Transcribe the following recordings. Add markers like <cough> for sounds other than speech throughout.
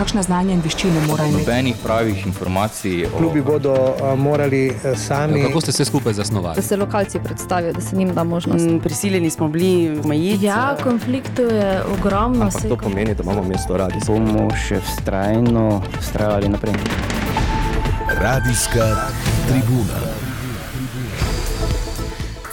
kakšne znanje in veščine mora imeti. Nobenih pravih informacij. O... Klubi bodo uh, morali uh, sami. Ja, kako ste se skupaj zasnovali? Da se lokalci predstavijo, da se njim da možnost. Mm, prisiljeni smo bili omejiti. Ja, konfliktov je ogromno. Ampak to pomeni, da imamo mesto radi. Bomo še vztrajno vztrajali naprej. Radijska tribuna.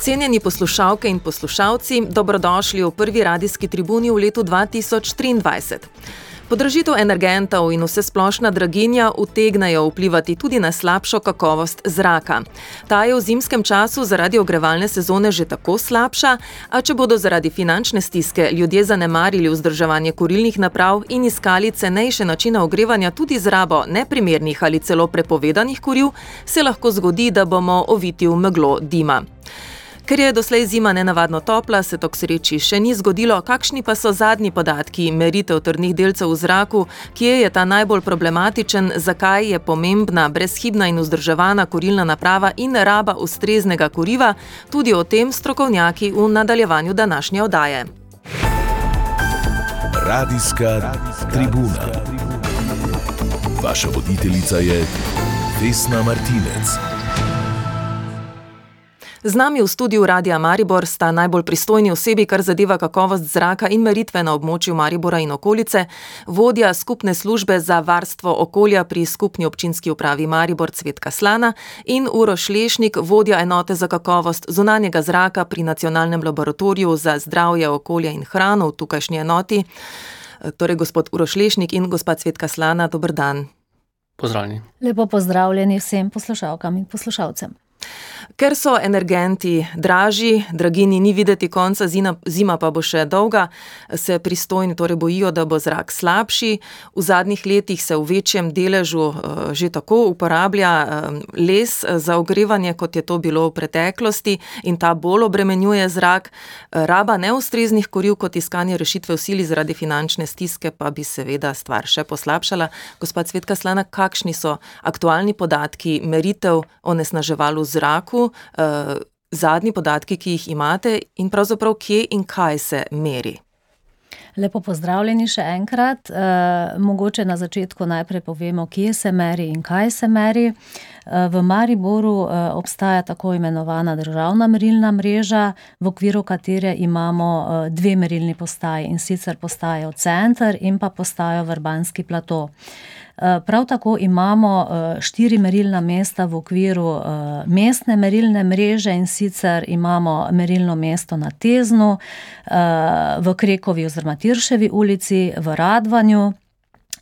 Cenjeni poslušalke in poslušalci, dobrodošli v prvi radijski tribuni v letu 2023. Podražitev energentov in vse splošna draginja utegnajo vplivati tudi na slabšo kakovost zraka. Ta je v zimskem času zaradi ogrevalne sezone že tako slabša, a če bodo zaradi finančne stiske ljudje zanemarili vzdrževanje kurilnih naprav in iskali cenejše načine ogrevanja tudi z rabo neprimernih ali celo prepovedanih kuril, se lahko zgodi, da bomo oviti v meglo dima. Ker je doslej zima nenavadno topla, se to k sreči še ni zgodilo. Kakšni pa so zadnji podatki meritev trdnih delcev v zraku, kje je ta najbolj problematičen, zakaj je pomembna brezhibna in vzdrževana kurilna naprava in raba ustreznega kuriva, tudi o tem strokovnjaki v nadaljevanju današnje oddaje. Radijska tribuna. Vaša voditeljica je Vesna Martinec. Z nami v studiu Radia Maribor sta najbolj pristojni osebi, kar zadeva kakovost zraka in meritve na območju Maribora in okolice, vodja skupne službe za varstvo okolja pri skupni občinski upravi Maribor Cvetka Slana in Uroš Lešnik, vodja enote za kakovost zunanjega zraka pri nacionalnem laboratoriju za zdravje, okolje in hrano v tukajšnji enoti. Torej, gospod Uroš Lešnik in gospod Cvetka Slana, dobr dan. Pozdravljeni. Lepo pozdravljeni vsem poslušalkam in poslušalcem. Ker so energenti dražji, dragini ni videti konca, zima, zima pa bo še dolga, se pristojni torej bojijo, da bo zrak slabši. V zadnjih letih se v večjem deležu uh, že tako uporablja uh, les za ogrevanje, kot je to bilo v preteklosti, in ta bolj obremenjuje zrak. Raba neustreznih koril kot iskanje rešitve v sili zaradi finančne stiske pa bi seveda stvar še poslabšala. Gospod Svetka Slana, kakšni so aktualni podatki meritev o nesnaževalu zraku, uh, zadnji podatki, ki jih imate, in pravzaprav kje in kaj se meri. Lepo pozdravljeni še enkrat. E, mogoče na začetku najprej povemo, kje se meri in kaj se meri. E, v Mariboru e, obstaja tako imenovana državna merilna mreža, v okviru katere imamo e, dve merilni postaji in sicer postajo center in pa postajo vrbanski plato. Eh, prav tako imamo eh, štiri merilna mesta v okviru eh, mestne merilne mreže in sicer imamo merilno mesto na Teznu, v Krekovi oziroma Tirševi ulici, v Radvanju.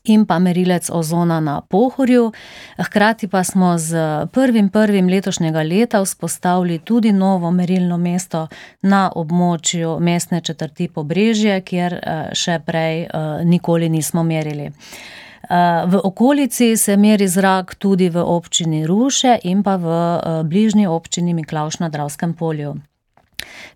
In pa merilec ozona na Pohorju. Hkrati pa smo z prvim prvim letošnjega leta vzpostavili tudi novo merilno mesto na območju mestne četrti Pobrežje, kjer še prej nikoli nismo merili. V okolici se meri zrak tudi v občini Ruše in pa v eh, bližnji občini Miklaš na Dravskem polju.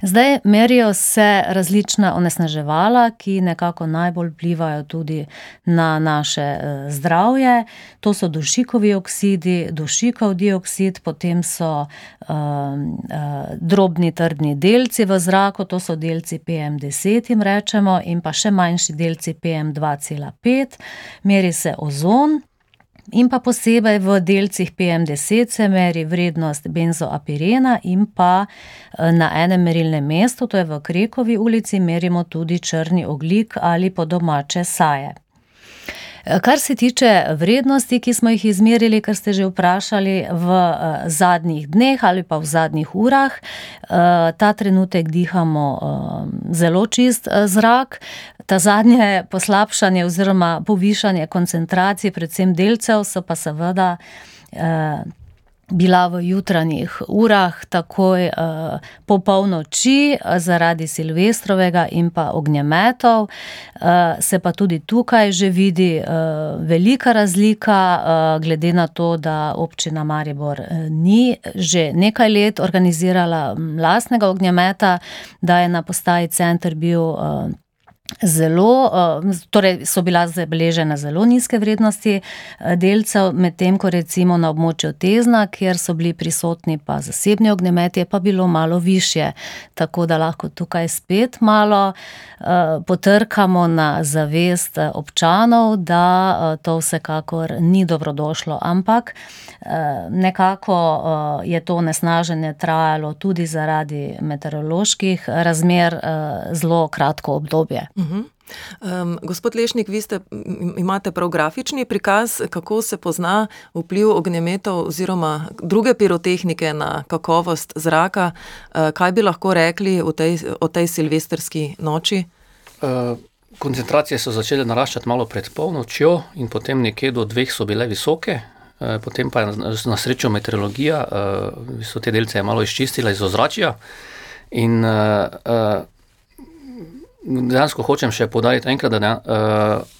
Zdaj merijo se različna onesnaževala, ki nekako najbolj vplivajo tudi na naše eh, zdravje. To so dušikovi oksidi, dušikov dioksid, potem so uh, drobni trdni delci v zraku, to so delci PM10, jim rečemo, in pa še manjši delci PM2,5. Meri se ozon, in pa posebej v delcih PM10 se meri vrednost benzoapirena in pa eh, na enem merilnem mestu, to je v Krekovi ulici, merimo tudi črni oglik ali po domače saje. Kar se tiče vrednosti, ki smo jih izmerili, kar ste že vprašali v eh, zadnjih dneh ali pa v zadnjih urah, eh, ta trenutek dihamo eh, zelo čist zrak. Ta zadnje poslabšanje oziroma povišanje koncentracije, predvsem delcev, so pa seveda bila v jutranjih urah, takoj uh, po polnoči, uh, zaradi Silvestrovega in pa ognjemetov. Uh, se pa tudi tukaj že vidi uh, velika razlika, uh, glede na to, da občina Maribor uh, ni že nekaj let organizirala lastnega ognjemeta, da je na postaji center bil. Uh, zelo, torej so bila zabeležene zelo nizke vrednosti delcev, medtem ko recimo na območju Tezna, kjer so bili prisotni pa zasebni ognjemeti, je pa bilo malo višje. Tako da lahko tukaj spet malo potrkamo na zavest občanov, da to vsekakor ni dobrodošlo, ampak nekako je to onesnaženje trajalo tudi zaradi meteoroloških razmer zelo kratko obdobje. Um, gospod Lešnik, vi ste, imate prav grafični prikaz, kako se pozna vpliv ognjemetov oziroma druge pirotehnike na kakovost zraka. Uh, kaj bi lahko rekli tej, o tej silvestrski noči? Uh, koncentracije so začele naraščati malo pred polnočjo in potem nekje do dveh so bile visoke. Potem pa je na srečo meteorologija, so te delce malo izčistila iz ozračja. In uh, dejansko hočem še podariti enkrat, da ne, uh,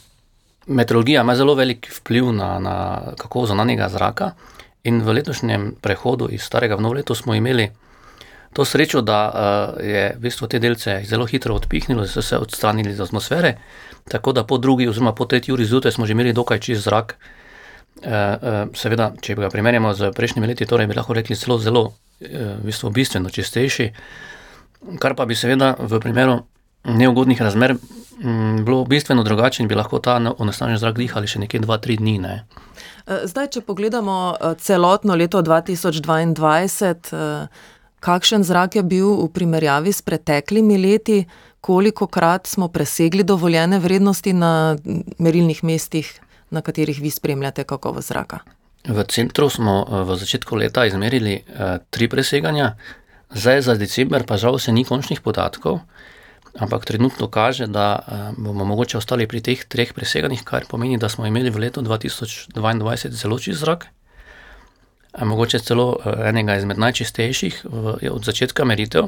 meteorologija ima zelo velik vpliv na, na kakovost zunanjega zraka. In v letošnjem prehodu iz starega v novo leto smo imeli to srečo, da uh, je v bistvu te delce zelo hitro odpihnilo, so se odstranili iz atmosfere. Tako da po drugi, oziroma po tretji uri zjutraj smo že imeli dokaj čist zrak. Uh, uh, seveda, če ga primerjamo z prejšnjimi leti, torej bi lahko rekli zelo, uh, v bistvu bistveno čistejši. Kar pa bi seveda v primeru neugodnih razmer m, bilo bistveno drugače in bi lahko ta onesnažen zrak dihali še nekje 2-3 dni. Ne. Zdaj, če pogledamo celotno leto 2022, kakšen zrak je bil v primerjavi s preteklimi leti, koliko krat smo presegli dovoljene vrednosti na merilnih mestih, na katerih vi spremljate kakovost zraka? V centru smo v začetku leta izmerili tri preseganja, zdaj za decembr pa žal se ni končnih podatkov. Ampak trenutno kaže, da bomo mogoče ostali pri teh treh preseganjih, kar pomeni, da smo imeli v letu 2022 zelo čist zrak, mogoče celo enega izmed najčistejših od začetka meritev.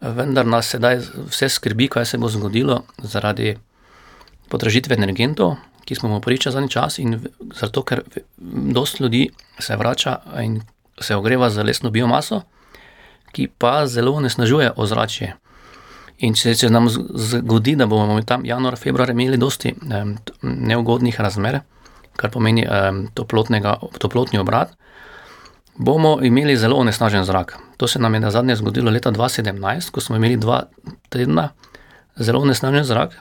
Vendar nas sedaj vse skrbi, kaj se bo zgodilo zaradi podražitve energentov, ki smo mu priča zadnji čas, in zato, ker dosti ljudi se vrača in se ogreva z lesno biomaso, ki pa zelo onesnažuje ozračje. In če se nam zgodi, da bomo tam januar, februar imeli dosti um, neugodnih razmer, kar pomeni um, toplotni obrat, bomo imeli zelo onesnažen zrak. To se nam je na zadnje zgodilo leta 2017, ko smo imeli dva tedna zelo onesnažen zrak.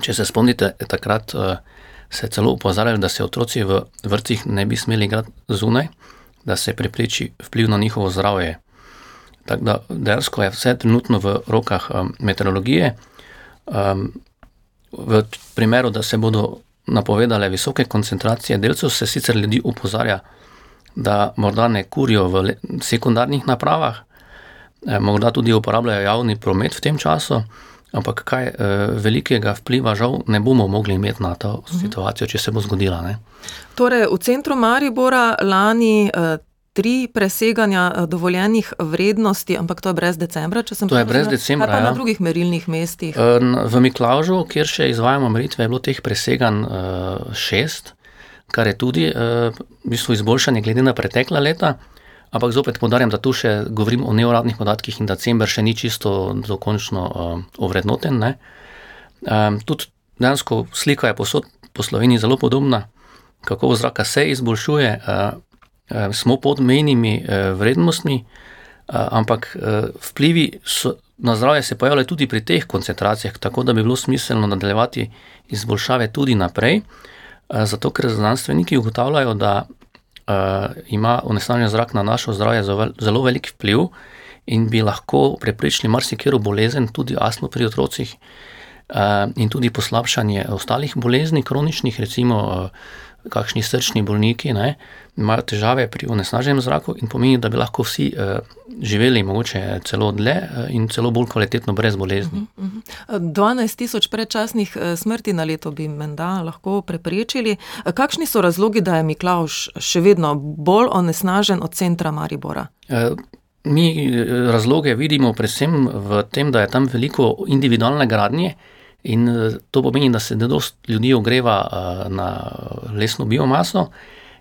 Če se spomnite, takrat uh, se je celo upozorjalo, da se otroci v vrtcih ne bi smeli igrati zunaj, da se prepreči vpliv na njihovo zdravje. Tako da dejansko je vse trenutno v rokah um, meteorologije. Um, v primeru, da se bodo napovedale visoke koncentracije delcev, se sicer ljudi upozorja, da morda ne kurijo v sekundarnih napravah, eh, morda tudi uporabljajo javni promet v tem času. Ampak kaj eh, velikega vpliva, žal, ne bomo mogli imeti na to mhm. situacijo, če se bo zgodila. Ne? Torej, v centru Maribora lani eh, tri preseganja eh, dovoljenih vrednosti, ampak to je brez decembra, če sem to. To je brez decembra. Kaj pa ja. na drugih merilnih mestih? Eh, v Miklaužu, kjer še izvajamo meritve, je bilo teh preseganj uh, šest, kar je tudi v bistvu izboljšanje glede na pretekla leta. Ampak zopet podarjam, da tu še govorim o neuradnih podatkih in decembr še ni čisto dokončno ovrednoten. Um, tudi dejansko slika je posod po Sloveniji zelo podobna, kako zraka se izboljšuje. Eh, smo pod menjimi eh, vrednostmi, eh, ampak vplivi so, na zdravje se pojavljajo tudi pri teh koncentracijah, tako da bi bilo smiselno nadaljevati izboljšave tudi naprej, zato ker znanstveniki ugotavljajo, da ima onesnažen zrak na našo zdravje zelo velik vpliv in bi lahko preprečili marsikero bolezen, tudi astmo pri otrocih. In tudi poslabšanje ostalih bolezni, kroničnih, recimo kakšni srčni bolniki, ne, imajo težave pri onesnaženem zraku in pomeni, da bi lahko vsi uh, živeli mogoče celo dlje uh, in celo bolj kvalitetno brez bolezni. Uh -huh, uh -huh. 12 tisoč predčasnih smrti na leto bi menda lahko preprečili. Kakšni so razlogi, da je Miklauš še vedno bolj onesnažen od centra Maribora? Uh, Mi razloge vidimo predvsem v tem, da je tam veliko individualne gradnje, In eh, to pomeni, da se dosta ljudi ogreva eh, na lesno biomaso,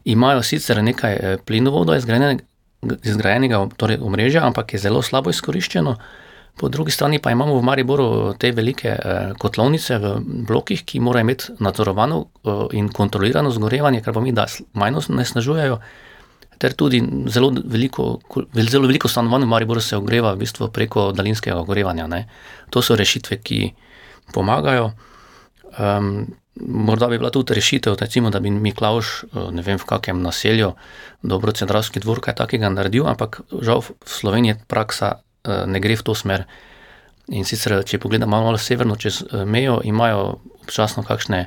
imajo sicer nekaj eh, plinovoda izgrajenega, torej omrežja, ampak je zelo slabo izkoriščeno. Po drugi strani pa imamo v Mariboru te velike kotlovnice v blokih, ki morajo imeti nadzorovano in kontrolirano zgorevanje, kar pomeni, da manj onesnažujejo. Ter tudi zelo veliko, zelo veliko stanovanj v Mariboru se ogreva v bistvu preko daljinskega ogrevanja. Ne. To so rešitve, ki pomagajo. Um, morda bi bila tudi rešitev, recimo, da bi Miklaš, ne vem v kakem naselju, dobro centralski dvor, kaj takega naredil, ampak žal v Sloveniji praksa ne gre v to smer. In sicer, če pogledamo malo severno čez mejo, imajo občasno kakšne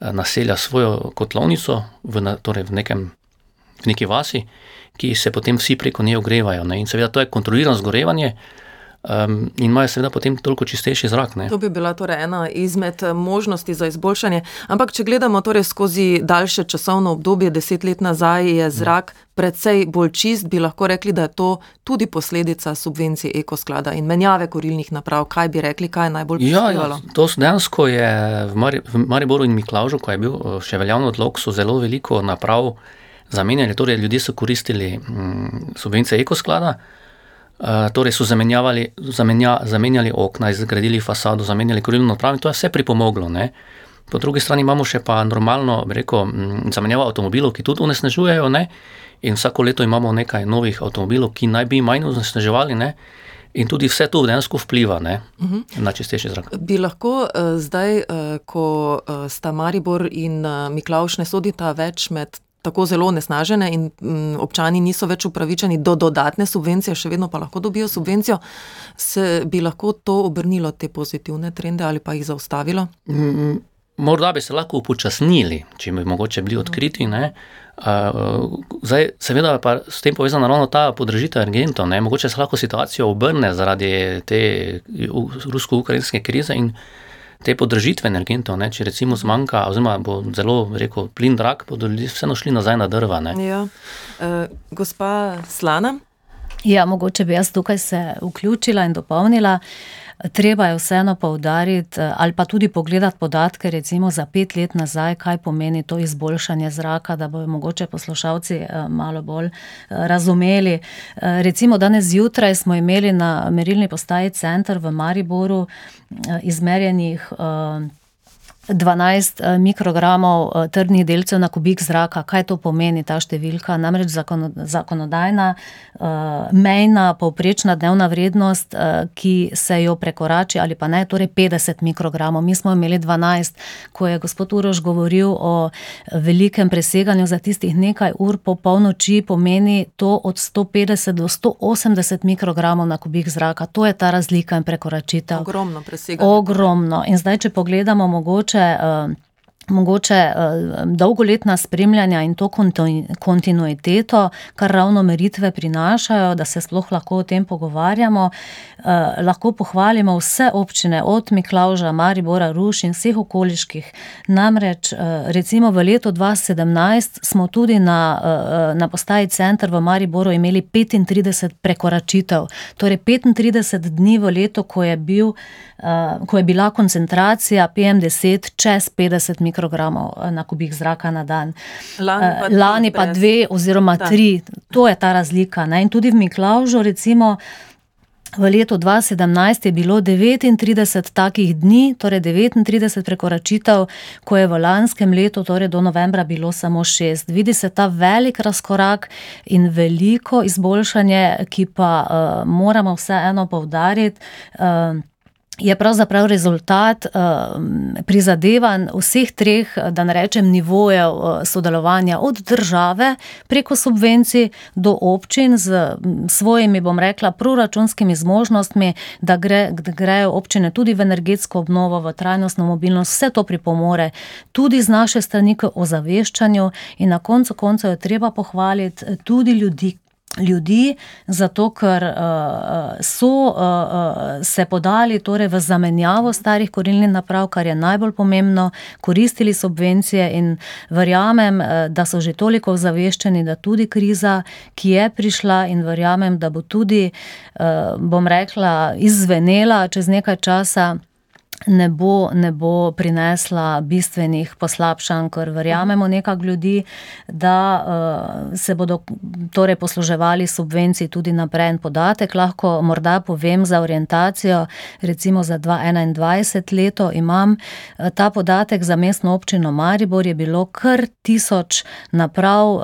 naselja svojo kotlovnico, v, torej v, nekem, v neki vasi, ki se potem vsi preko nje ogrevajo. Ne? In seveda to je kontrolirano zgorevanje, Um, in imajo seveda potem toliko čistejši zrak. Ne? To bi bila torej ena izmed eh, možnosti za izboljšanje. Ampak, če gledamo torej skozi daljše časovno obdobje, deset let nazaj, je zrak ja. precej bolj čist, bi lahko rekli, da je to tudi posledica subvencij ekosklada in menjave korilnih naprav. Kaj bi rekli, kaj je najbolj prišlo? Ja, ja, to dejansko je v, Mari, v Mariboru in Miklaužu, ko je bil eh, še veljavno odlog, so zelo veliko naprav zamenjali. Torej, ljudje so koristili mm, subvencije ekosklada. Uh, torej so zamenjali, zamenja, zamenjali okna, zgradili fasado, zamenjali korilno napravo in to je vse pripomoglo. Ne? Po drugi strani imamo še pa normalno, reko, zamenjavo avtomobilov, ki tudi onesnažujejo ne? in vsako leto imamo nekaj novih avtomobilov, ki naj bi manj onesnaževali. Ne? In tudi vse to dejansko vpliva ne, uh mhm. -huh. na čistejši zrak. Bi lahko uh, zdaj, uh, ko uh, sta Maribor in uh, Miklaš ne sodita več med tako zelo nesnažene in m, občani niso več upravičeni do dodatne subvencije, še vedno pa lahko dobijo subvencijo, se bi lahko to obrnilo te pozitivne trende ali pa jih zaustavilo? Mm, morda bi se lahko upočasnili, če bi mogoče bili odkriti. Ne? Zdaj, seveda pa s tem povezana ravno ta podražitev energentov. Mogoče se lahko situacija obrne zaradi te rusko-ukrajinske krize in te podražitve energentov, ne, če recimo zmanjka, oziroma bo zelo rekel, plin drag, bodo ljudje vseeno šli nazaj na drva. Ja. E, gospa Slana. Ja, mogoče bi jaz tukaj se vključila in dopolnila. Treba je vseeno poudariti ali pa tudi pogledati podatke, recimo za pet let nazaj, kaj pomeni to izboljšanje zraka, da bodo mogoče poslušalci malo bolj razumeli. Recimo danes zjutraj smo imeli na merilni postaji center v Mariboru izmerjenih 12 eh, mikrogramov eh, trdnih delcev na kubik zraka. Kaj to pomeni, ta številka? Namreč zakonodajna, eh, mejna, povprečna dnevna vrednost, ki se jo prekorači ali pa ne, torej 50 mikrogramov. Mi smo imeli 12, ko je gospod Urož govoril o velikem preseganju za tistih nekaj ur po polnoči, pomeni to od 150 do 180 mikrogramov na kubik zraka. To je ta razlika in prekoračitev. Ogromno preseganje. Ogromno. In zdaj, če pogledamo mogoče mogoče, uh, mogoče uh, dolgoletna spremljanja in to kontinuiteto, kar ravno meritve prinašajo, da se sploh lahko o tem pogovarjamo, uh, lahko pohvalimo vse občine, od Miklauža, Maribora, Ruš in vseh okoliških. Namreč, uh, recimo v letu 2017 smo tudi na, uh, na postaji center v Mariboru imeli 35 prekoračitev, torej 35 dni v letu, ko je bil uh, ko je bila koncentracija PM10 čez 50 mikrogramov eh, na kubik zraka na dan. Lani pa, uh, lani pa dve oziroma da. tri, to je ta razlika. Ne? In tudi v Miklaužu, recimo. V letu 2017 je bilo 39 takih dni, torej 39 prekoračitev, ko je v lanskem letu, torej do novembra, bilo samo šest. Vidi se ta velik razkorak in veliko izboljšanje, ki pa uh, moramo vseeno povdariti. Uh, je pravzaprav rezultat uh, prizadevanj vseh treh, da ne rečem, nivojev uh, sodelovanja, od države preko subvencij do občin z svojimi, bom rekla, proračunskimi zmožnostmi, da, gre, da grejo občine tudi v energetsko obnovo, v trajnostno mobilnost, vse to pripomore tudi z naše strani k ozaveščanju in na koncu koncev je treba pohvaliti tudi ljudi, ljudi, zato ker uh, so uh, se podali torej v zamenjavo starih korilnih naprav, kar je najbolj pomembno, koristili subvencije in verjamem, da so že toliko ozaveščeni, da tudi kriza, ki je prišla in verjamem, da bo tudi, uh, bom rekla, izvenela čez nekaj časa ne bo, ne bo prinesla bistvenih poslabšanj, ker verjamemo nekak ljudi, da uh, se bodo torej posluževali subvencij tudi naprej. In podatek lahko morda povem za orientacijo, recimo za 2021 leto imam uh, ta podatek za mestno občino Maribor je bilo kar tisoč naprav. Uh,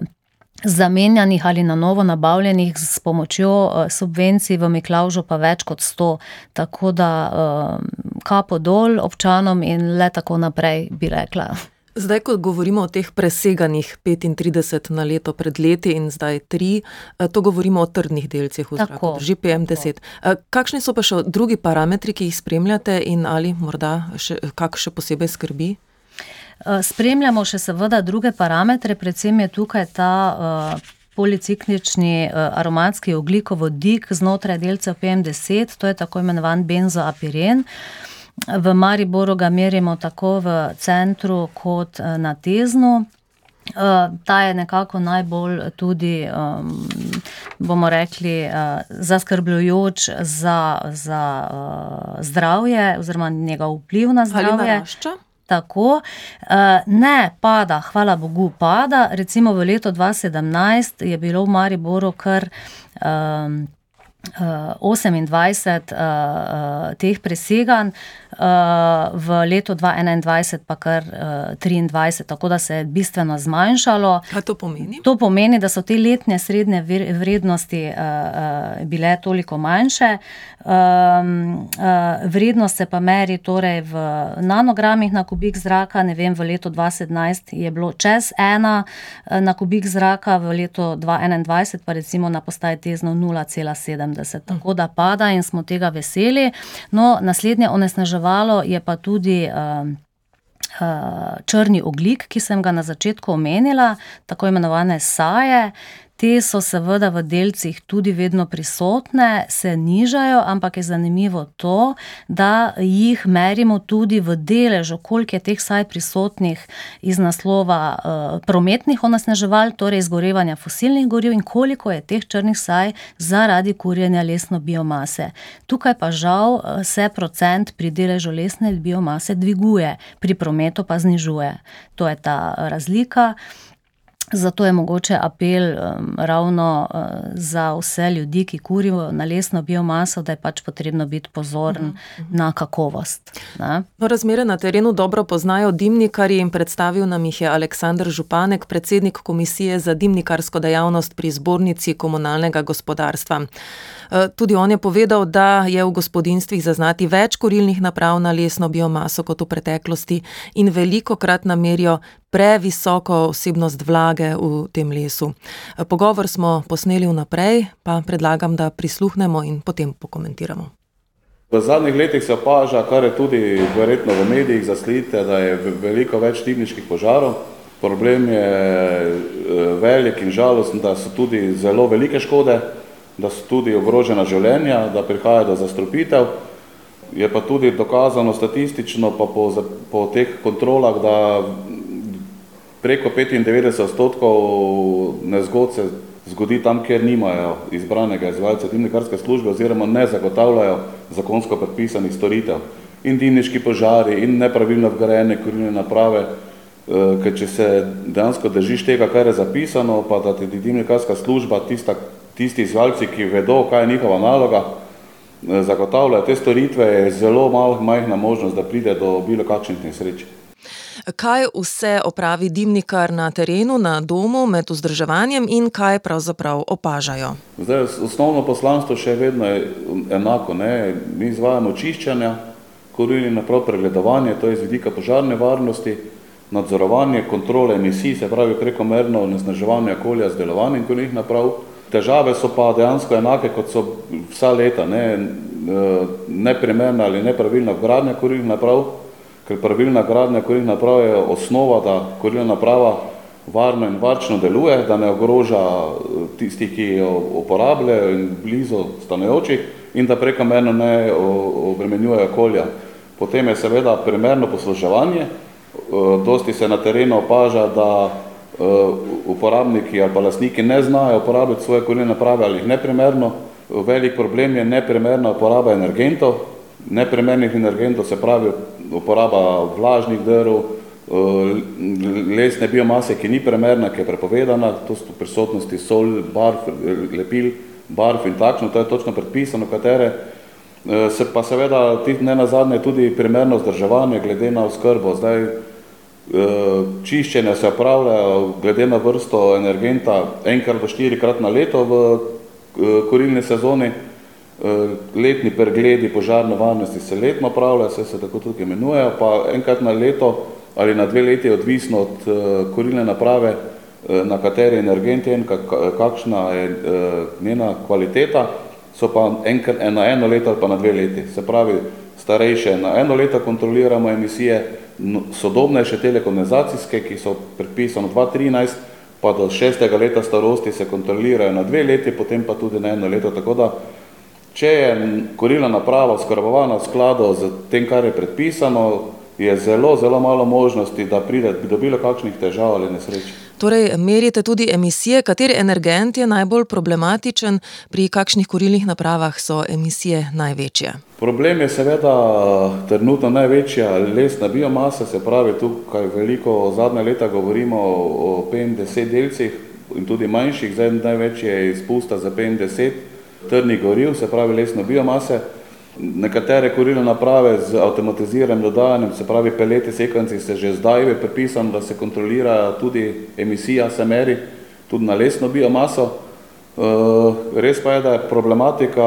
uh, zamenjanih ali na novo nabavljenih s pomočjo eh, subvencij v Miklaužu pa več kot 100. Tako da eh, kapo dol občanom in le tako naprej bi rekla. Zdaj, ko govorimo o teh preseganjih 35 na leto pred leti in zdaj 3, eh, to govorimo o trdnih delcih v zraku, že PM10. Kakšni so pa še drugi parametri, ki jih spremljate in ali morda še, kak še posebej skrbi? Eh, spremljamo še seveda druge parametre, predvsem je tukaj ta uh, policiklični uh, aromatski oglikovodik znotraj delcev PM10, to je tako imenovan benzoapiren. V Mariboru ga merimo tako v centru kot na teznu. Ta je nekako najbolj tudi, um, bomo rekli, zaskrbljujoč za, za zdravje oziroma njegov vpliv na zdravje. Ali narašča? Tako, eh, ne pada, hvala Bogu, pada. Recimo v letu 2017 je bilo v Mariboru kar. Um, 28 uh, teh preseganj, uh, v letu 2021 pa kar uh, 23, tako da se je bistveno zmanjšalo. Kaj to pomeni? To pomeni, da so te letne srednje vrednosti uh, uh, bile toliko manjše. Um, uh, vrednost se pa meri torej v nanogramih na kubik zraka. Ne vem, v letu 2017 je bilo čez ena na kubik zraka, v letu 2021 pa recimo na postaji tezno 0,7. 70, tako da pada in smo tega veseli. No, naslednje onesnaževalo je pa tudi. Uh, Črni oglik, ki sem ga na začetku omenila, tako imenovane saje, Te so seveda v delcih tudi vedno prisotne, se nižajo, ampak je zanimivo to, da jih merimo tudi v deležu, koliko je teh saj prisotnih iz naslova uh, prometnih onesnaževal, torej izgorevanja fosilnih goriv in koliko je teh črnih saj zaradi kurjenja lesne biomase. Tukaj pa žal eh, se procent pri deležu lesne biomase dviguje, pri prometu pa znižuje. To je ta razlika. Zato je mogoče apel um, ravno uh, za vse ljudi, ki kurijo na lesno biomaso, da je pač potrebno biti pozoren uh -huh. na kakovost. No, razmere na terenu dobro poznajo dimnikarji in predstavil nam jih je Aleksandr Županek, predsednik Komisije za dimnikarsko dejavnost pri zbornici komunalnega gospodarstva. Eh, tudi on je povedal, da je v gospodinstvih zaznati več korilnih naprav na lesno biomaso kot v preteklosti in veliko krat namerijo previsoko osebnost vlage v tem lesu. Eh, pogovor smo posneli vnaprej, pa predlagam, da prisluhnemo in potem pokomentiramo. V zadnjih letih se opaža, kar je tudi verjetno v medijih zaslite, da je veliko več dimniških požarov. Problem je eh, velik in žalosten, da so tudi zelo velike škode da so tudi ogrožena življenja, da prihaja do zastrupitev. Je pa tudi dokazano statistično, pa po, po teh kontrolah, da preko 95 odstotkov nezgod se zgodi tam, kjer nimajo izbranega izvajalca dimnikarske službe oziroma ne zagotavljajo zakonsko predpisanih storitev. In dimniški požari, in nepravilno vgrajene kurilne naprave, eh, ker če se dejansko držiš tega, kar je zapisano, pa da ti dimnikarska služba, tista, tisti izvajalci, ki vedo, kaj je njihova naloga, eh, zagotavljajo te storitve, je zelo malo majhna možnost, da pride do bilo kakšnih nesreč. Kaj vse opravi dimnikar na terenu, na domu, med vzdrževanjem in kaj pravzaprav opažajo? Zdaj, osnovno poslanstvo še vedno je enako. Ne? Mi izvajamo čiščenja, korili naprav pregledovanje, to je z vidika požarne varnosti, nadzorovanje, kontrole emisij, se pravi prekomerno onesnaževanje okolja z delovanjem korilnih naprav. Težave so pa dejansko enake, kot so vsa leta, ne, neprimerna ali nepravilna gradnja korilnih naprav, ker pravilna gradnja korilnih naprav je osnova, da korilna naprava varno in varčno deluje, da ne ogroža tistih, ki jo uporabljajo in blizu stanujočih in da prekomerno ne obremenjuje okolja. Potem je seveda primerno posluževanje, dosti se na terenu opaža, da Eh, uporabniki ali pa lastniki ne znajo uporabljati svoje kurilne naprave ali jih neprimerno. Velik problem je neprimerna uporaba energentov, neprimernih energentov, se pravi uporaba vlažnih drv, lesne biomase, ki ni primerna, ki je prepovedana, to so prisotnosti sol, barv, lepil, barv in takšno, to je točno predpisano, katere se pa seveda ne nazadnje tudi primerno vzdrževanje glede na oskrbo. Zdaj, čiščenja se opravljajo glede na vrsto energenta enkrat do štirikrat na leto v korilni sezoni, letni pregledi požarne varnosti se letno opravljajo, se se tako tudi imenujejo, pa enkrat na leto ali na dve leti odvisno od korilne naprave, na kateri energent je in kakšna je njena kvaliteta, so pa enkrat na eno leto ali pa na dve leti. Se pravi, starejše na eno leto kontroliramo emisije, sodobnejše telekondenzacijske, ki so predpisano 2013, pa do šestega leta starosti se kontrolirajo na dve leti, potem pa tudi na eno leto, tako da če je korilna naprava oskrbovana v skladu z tem, kar je predpisano, je zelo, zelo malo možnosti, da pride do bilo kakšnih težav ali nesreč. Torej, merite tudi emisije, kateri energent je najbolj problematičen, pri kakšnih kurilnih napravah so emisije največje? Problem je seveda trenutno največja lesna biomasa, se pravi tukaj veliko zadnja leta govorimo o PM10 delcih in tudi manjših, zdaj največje izpusta za PM10 trdnih goriv, se pravi lesne biomase. Nekatere kurilne naprave z avtomatiziranim dodajanjem, se pravi peleti, sekanci, se že zdaj je prepisano, da se kontrolira tudi emisija, se meri tudi na lesno biomaso. Res pa je, da je problematika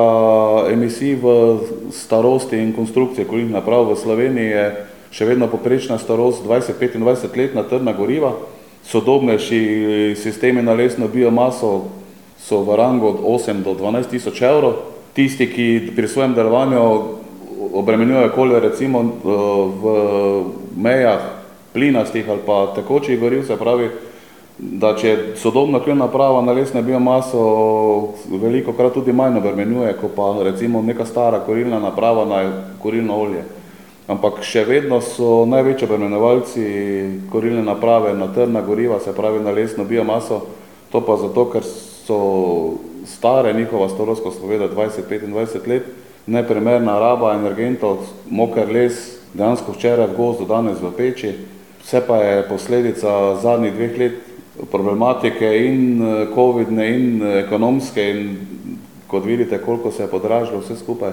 emisij v starosti in konstrukcije kurilnih naprav v Sloveniji je še vedno poprečna starost 20-25 let na trdna goriva. Sodobnejši sistemi na lesno biomaso so v rangu od 8 do 12 tisoč evrov. Tisti, ki pri svojem delovanju obremenjujejo okolje recimo v mejah plinastih ali pa tekočih goriv, se pravi, da če sodobna kurilna naprava na lesno biomaso velikokrat tudi manj obremenjuje, kot pa recimo neka stara kurilna naprava na kurilno olje. Ampak še vedno so največji obremenjevalci kurilne naprave na trdna goriva, se pravi na lesno biomaso, to pa zato, ker so stare, njihova starost, ko smo vedeli 20-25 let, neprimerna raba energentov, moker les, dejansko včeraj v gozdu, danes v peči, vse pa je posledica zadnjih dveh let problematike in covidne in ekonomske in kot vidite, koliko se je podražilo vse skupaj,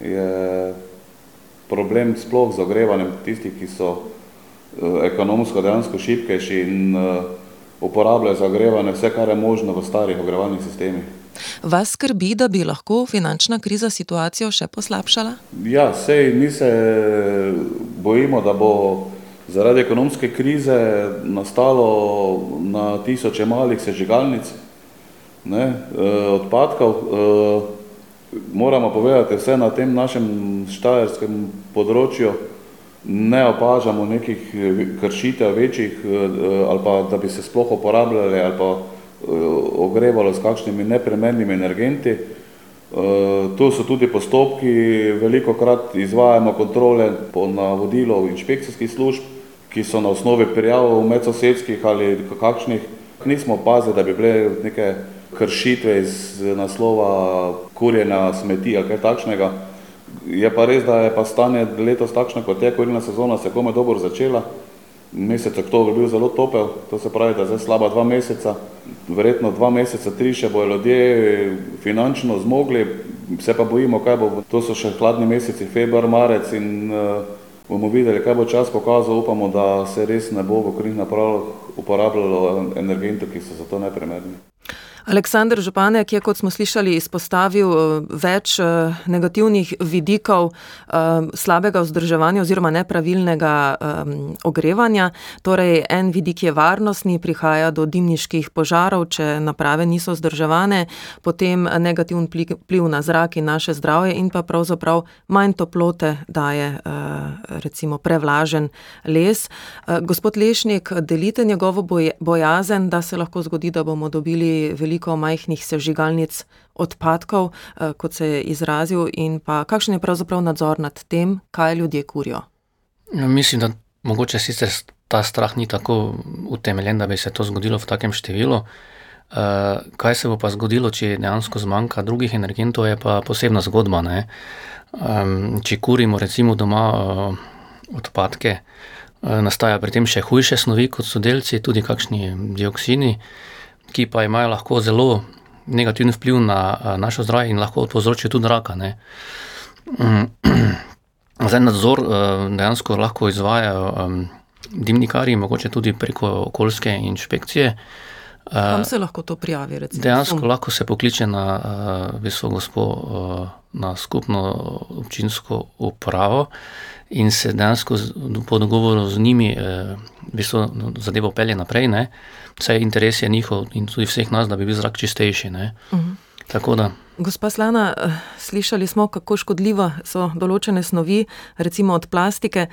je problem sploh z ogrevanjem tistih, ki so ekonomsko dejansko šibkejši in uporabljajo za ogrevanje vse, kar je možno v starih ogrevalnih sistemih. Vas skrbi, da bi lahko finančna kriza situacijo še poslabšala? Ja, saj mi se bojimo, da bo zaradi ekonomske krize nastalo na tisoče malih sežigalnic, ne, odpadkov. Moramo povedati, vse na tem našem štajerskem področju ne opažamo nekih kršitev večjih ali pa da bi se sploh uporabljali ali pa ogrevalo s kakšnimi neprimernimi energenti. Tu so tudi postopki, velikokrat izvajamo kontrole po navodilu inšpekcijskih služb, ki so na osnovi prijav medsosedskih ali kakšnih. Nismo opazili, da bi bile neke kršitve iz naslova kurjenja smeti ali kaj takšnega. Je pa res, da je pa stanje letos takšno, kot je, kurilna sezona se komaj dobro začela. Mesec oktober je bil zelo topel, to se pravi, da zdaj slaba dva meseca, verjetno dva meseca, tri še bojo ljudje finančno zmogli, se pa bojimo, kaj bo, to so še hladni meseci, februar, marec in bomo videli, kaj bo čas pokazal, upamo, da se res ne bo v kurilnih napravah uporabljalo energentov, ki so za to neprimerni. Aleksander Županek je, kot smo slišali, izpostavil več negativnih vidikov slabega vzdrževanja oziroma nepravilnega ogrevanja. Torej en vidik je varnostni, prihaja do dimniških požarov, če naprave niso vzdrževane, potem negativen vpliv na zrak in naše zdravje in pa pravzaprav manj toplote daje recimo prevlažen les. Gospod Lešnik, delite njegovo bojazen, da se lahko zgodi, da bomo dobili veliko majhnih sežigalnic odpadkov, kot se je izrazil, in pa kakšen je pravzaprav nadzor nad tem, kaj ljudje kurijo? Mislim, da mogoče sicer ta strah ni tako utemeljen, da bi se to zgodilo v takem številu. Kaj se bo pa zgodilo, če dejansko zmanjka drugih energentov, je pa posebna zgodba. Ne? Če kurimo recimo doma odpadke, nastaja pri tem še hujše snovi kot so delci, tudi kakšni dioksini, ki pa imajo lahko zelo negativen vpliv na našo zdravje in lahko povzročijo tudi raka. Ne? <clears throat> Zdaj nadzor dejansko lahko izvajajo dimnikarji, mogoče tudi preko okoljske inšpekcije. Kam se lahko to prijavi? Recimo? Dejansko lahko se pokliče na visoko gospod, uh, na skupno občinsko upravo in se dejansko po dogovoru z njimi uh, zadevo pelje naprej. Ne? Vse interes je njihov in tudi vseh nas, da bi bil zrak čistejši. Uh -huh. Tako da. Gospa Slana, slišali smo, kako škodljive so določene snovi, recimo od plastike.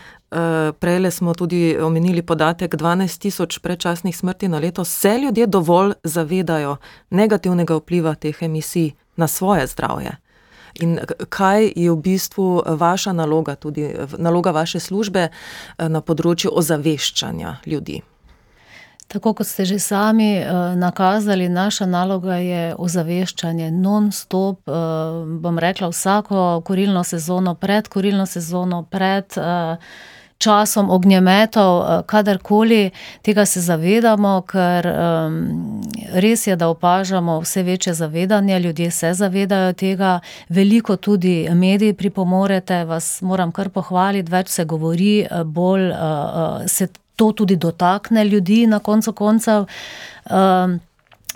Prej smo tudi omenili podatek 12 tisoč predčasnih smrti na leto. Se ljudje dovolj zavedajo negativnega vpliva teh emisij na svoje zdravje? In kaj je v bistvu vaša naloga, tudi naloga vaše službe na področju ozaveščanja ljudi? Tako kot ste že sami nakazali, naša naloga je ozaveščanje non-stop, bom rekla, vsako kurilno sezono, pred kurilno sezono, pred časom ognjemetov, kadarkoli, tega se zavedamo, ker res je, da opažamo vse večje zavedanje, ljudje se zavedajo tega, veliko tudi mediji pripomorete, vas moram kar pohvaliti, več se govori, bolj se to tudi dotakne ljudi na koncu koncev.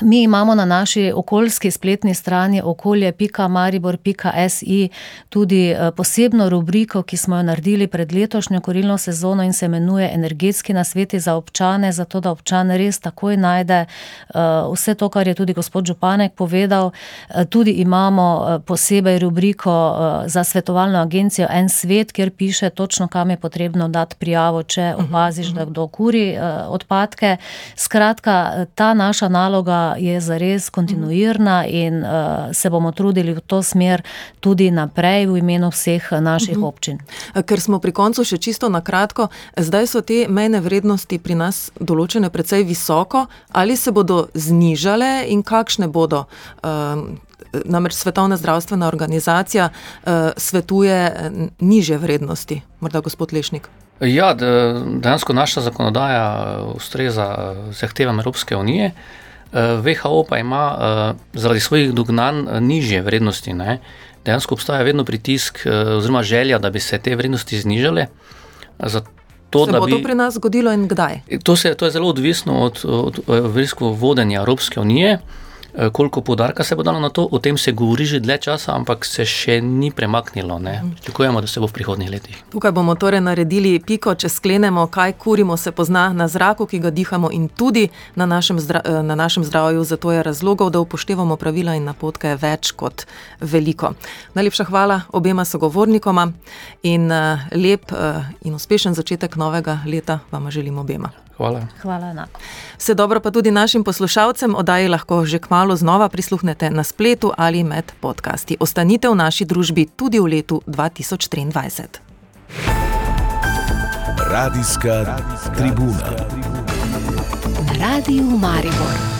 Mi imamo na naši okoljski spletni strani okolje.maribor.si tudi posebno rubriko, ki smo jo naredili pred letošnjo kurilno sezono in se imenuje Energetski nasveti za občane, zato da občan res takoj najde vse to, kar je tudi gospod županek povedal. Tudi imamo posebej rubriko za svetovalno agencijo En svet, kjer piše točno, kam je potrebno dati prijavo, če opaziš, da kdo kuri odpadke. Skratka, ta naša naloga je zares kontinuirna in se bomo trudili v to smer tudi naprej v imenu vseh naših občin. Ker smo pri koncu še čisto na kratko, zdaj so te mejne vrednosti pri nas določene precej visoko, ali se bodo znižale in kakšne bodo? Namreč Svetovna zdravstvena organizacija svetuje nižje vrednosti, morda gospod Lešnik. Ja, dejansko naša zakonodaja ustreza zahtevam Evropske unije. WHO pa ima zaradi svojih dognanj nižje vrednosti. Ne. Dejansko obstaja vedno pritisk oziroma želja, da bi se te vrednosti znižale. To, se bo bi, to pri nas zgodilo in kdaj? To, se, to je zelo odvisno od, od, od vodenja Evropske unije. Koliko poudarka se bo dalo na to, o tem se govori že dlje časa, ampak se še ni premaknilo. Pričakujemo, da se bo v prihodnjih letih. Tukaj bomo torej naredili piko, če sklenemo, kaj kurimo, se pozna na zraku, ki ga dihamo, in tudi na našem, na našem zdravju. Zato je razlogov, da upoštevamo pravila in napotke več kot veliko. Najlepša hvala obema sogovornikoma in lep in uspešen začetek novega leta vam želim obema. Hvala. Hvala enako. Vse dobro pa tudi našim poslušalcem, oddaji lahko že kmalo znova prisluhnete na spletu ali med podcasti. Ostanite v naši družbi tudi v letu 2023. Radijska tribuna. Radio Maribor.